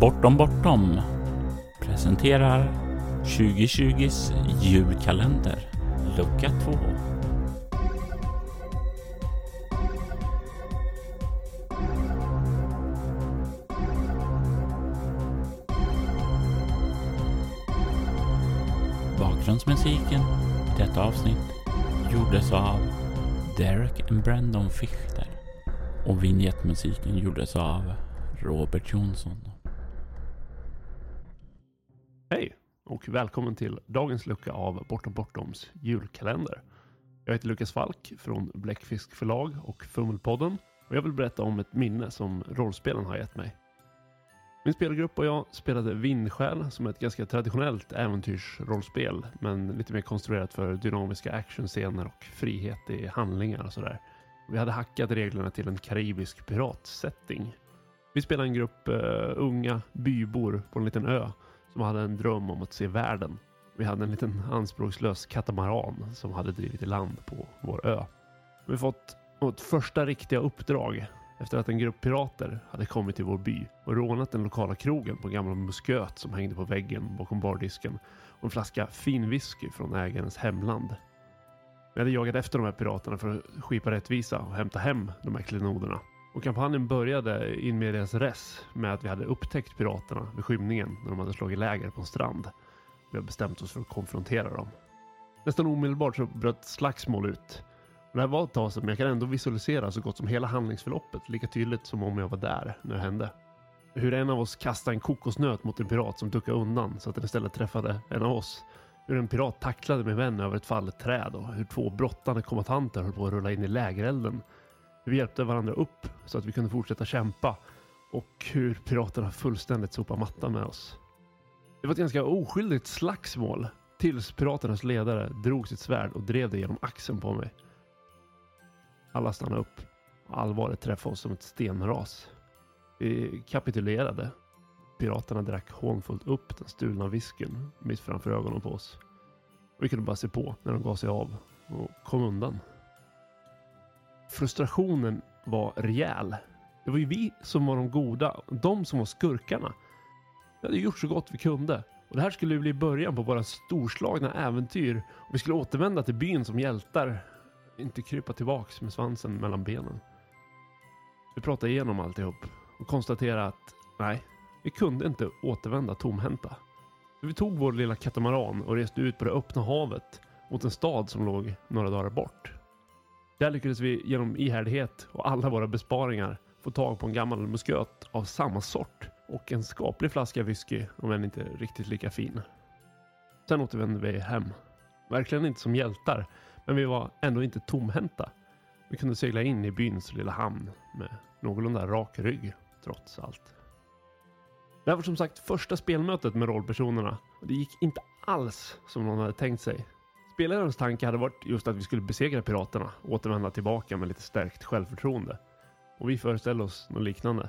Bortom Bortom presenterar 2020s julkalender, lucka 2. Bakgrundsmusiken i detta avsnitt gjordes av Derek and Brandon Fichter och vignettmusiken gjordes av Robert Jonsson. Och välkommen till dagens lucka av Bortom Bortoms julkalender. Jag heter Lukas Falk från Bläckfisk förlag och Fummelpodden och jag vill berätta om ett minne som rollspelen har gett mig. Min spelgrupp och jag spelade Vindsjäl som är ett ganska traditionellt äventyrsrollspel men lite mer konstruerat för dynamiska actionscener och frihet i handlingar och sådär. Vi hade hackat reglerna till en karibisk piratsetting. Vi spelade en grupp uh, unga bybor på en liten ö som hade en dröm om att se världen. Vi hade en liten anspråkslös katamaran som hade drivit i land på vår ö. Vi fått vårt första riktiga uppdrag efter att en grupp pirater hade kommit till vår by och rånat den lokala krogen på en gammal musköt som hängde på väggen bakom bardisken och en flaska fin whisky från ägarens hemland. Vi hade jagat efter de här piraterna för att skipa rättvisa och hämta hem de här klenoderna. Och kampanjen började in med deras res med att vi hade upptäckt piraterna vid skymningen när de hade slagit läger på en strand. Vi har bestämt oss för att konfrontera dem. Nästan omedelbart så bröt slagsmål ut. Det här var ett tag sedan men jag kan ändå visualisera så gott som hela handlingsförloppet lika tydligt som om jag var där när det hände. Hur en av oss kastade en kokosnöt mot en pirat som duckade undan så att den istället träffade en av oss. Hur en pirat tacklade min vän över ett fallet träd och hur två brottande kombatanter höll på att rulla in i lägerelden hur vi hjälpte varandra upp så att vi kunde fortsätta kämpa och hur piraterna fullständigt sopade mattan med oss. Det var ett ganska oskyldigt slagsmål tills piraternas ledare drog sitt svärd och drev det genom axeln på mig. Alla stannade upp och allvaret träffade oss som ett stenras. Vi kapitulerade. Piraterna drack hånfullt upp den stulna visken mitt framför ögonen på oss. Vi kunde bara se på när de gav sig av och kom undan. Frustrationen var rejäl. Det var ju vi som var de goda, de som var skurkarna. Vi hade gjort så gott vi kunde. Och det här skulle bli början på våra storslagna äventyr. Och vi skulle återvända till byn som hjältar. Inte krypa tillbaks med svansen mellan benen. Vi pratade igenom alltihop och konstaterade att nej, vi kunde inte återvända tomhänta. Vi tog vår lilla katamaran och reste ut på det öppna havet mot en stad som låg några dagar bort. Där lyckades vi genom ihärdighet och alla våra besparingar få tag på en gammal musköt av samma sort och en skaplig flaska whisky, om än inte riktigt lika fin. Sen återvände vi hem. Verkligen inte som hjältar, men vi var ändå inte tomhänta. Vi kunde segla in i byns lilla hamn med någorlunda rak rygg, trots allt. Det här var som sagt första spelmötet med rollpersonerna och det gick inte alls som någon hade tänkt sig. Spelarens tanke hade varit just att vi skulle besegra piraterna och återvända tillbaka med lite stärkt självförtroende. Och vi föreställde oss något liknande.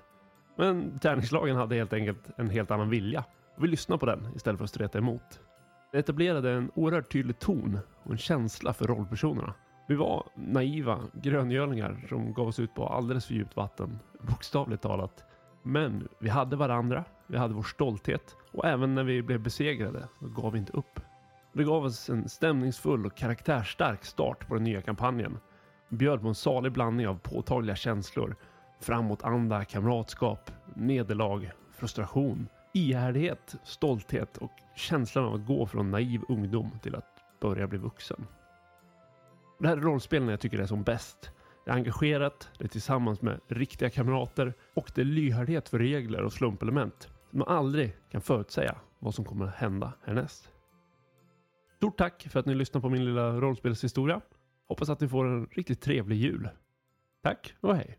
Men tärningslagen hade helt enkelt en helt annan vilja. Och vi lyssnade på den istället för att streta emot. Det etablerade en oerhört tydlig ton och en känsla för rollpersonerna. Vi var naiva gröngölingar som gav oss ut på alldeles för djupt vatten, bokstavligt talat. Men vi hade varandra, vi hade vår stolthet och även när vi blev besegrade gav vi inte upp. Det gav oss en stämningsfull och karaktärsstark start på den nya kampanjen. Bjöd på en salig blandning av påtagliga känslor, framåtanda, kamratskap, nederlag, frustration, ihärdighet, stolthet och känslan av att gå från naiv ungdom till att börja bli vuxen. Det här är rollspelen jag tycker är som bäst. Det är engagerat, det är tillsammans med riktiga kamrater och det är lyhördhet för regler och slumpelement. Man aldrig kan förutsäga vad som kommer att hända härnäst. Stort tack för att ni lyssnar på min lilla rollspelshistoria. Hoppas att ni får en riktigt trevlig jul. Tack och hej!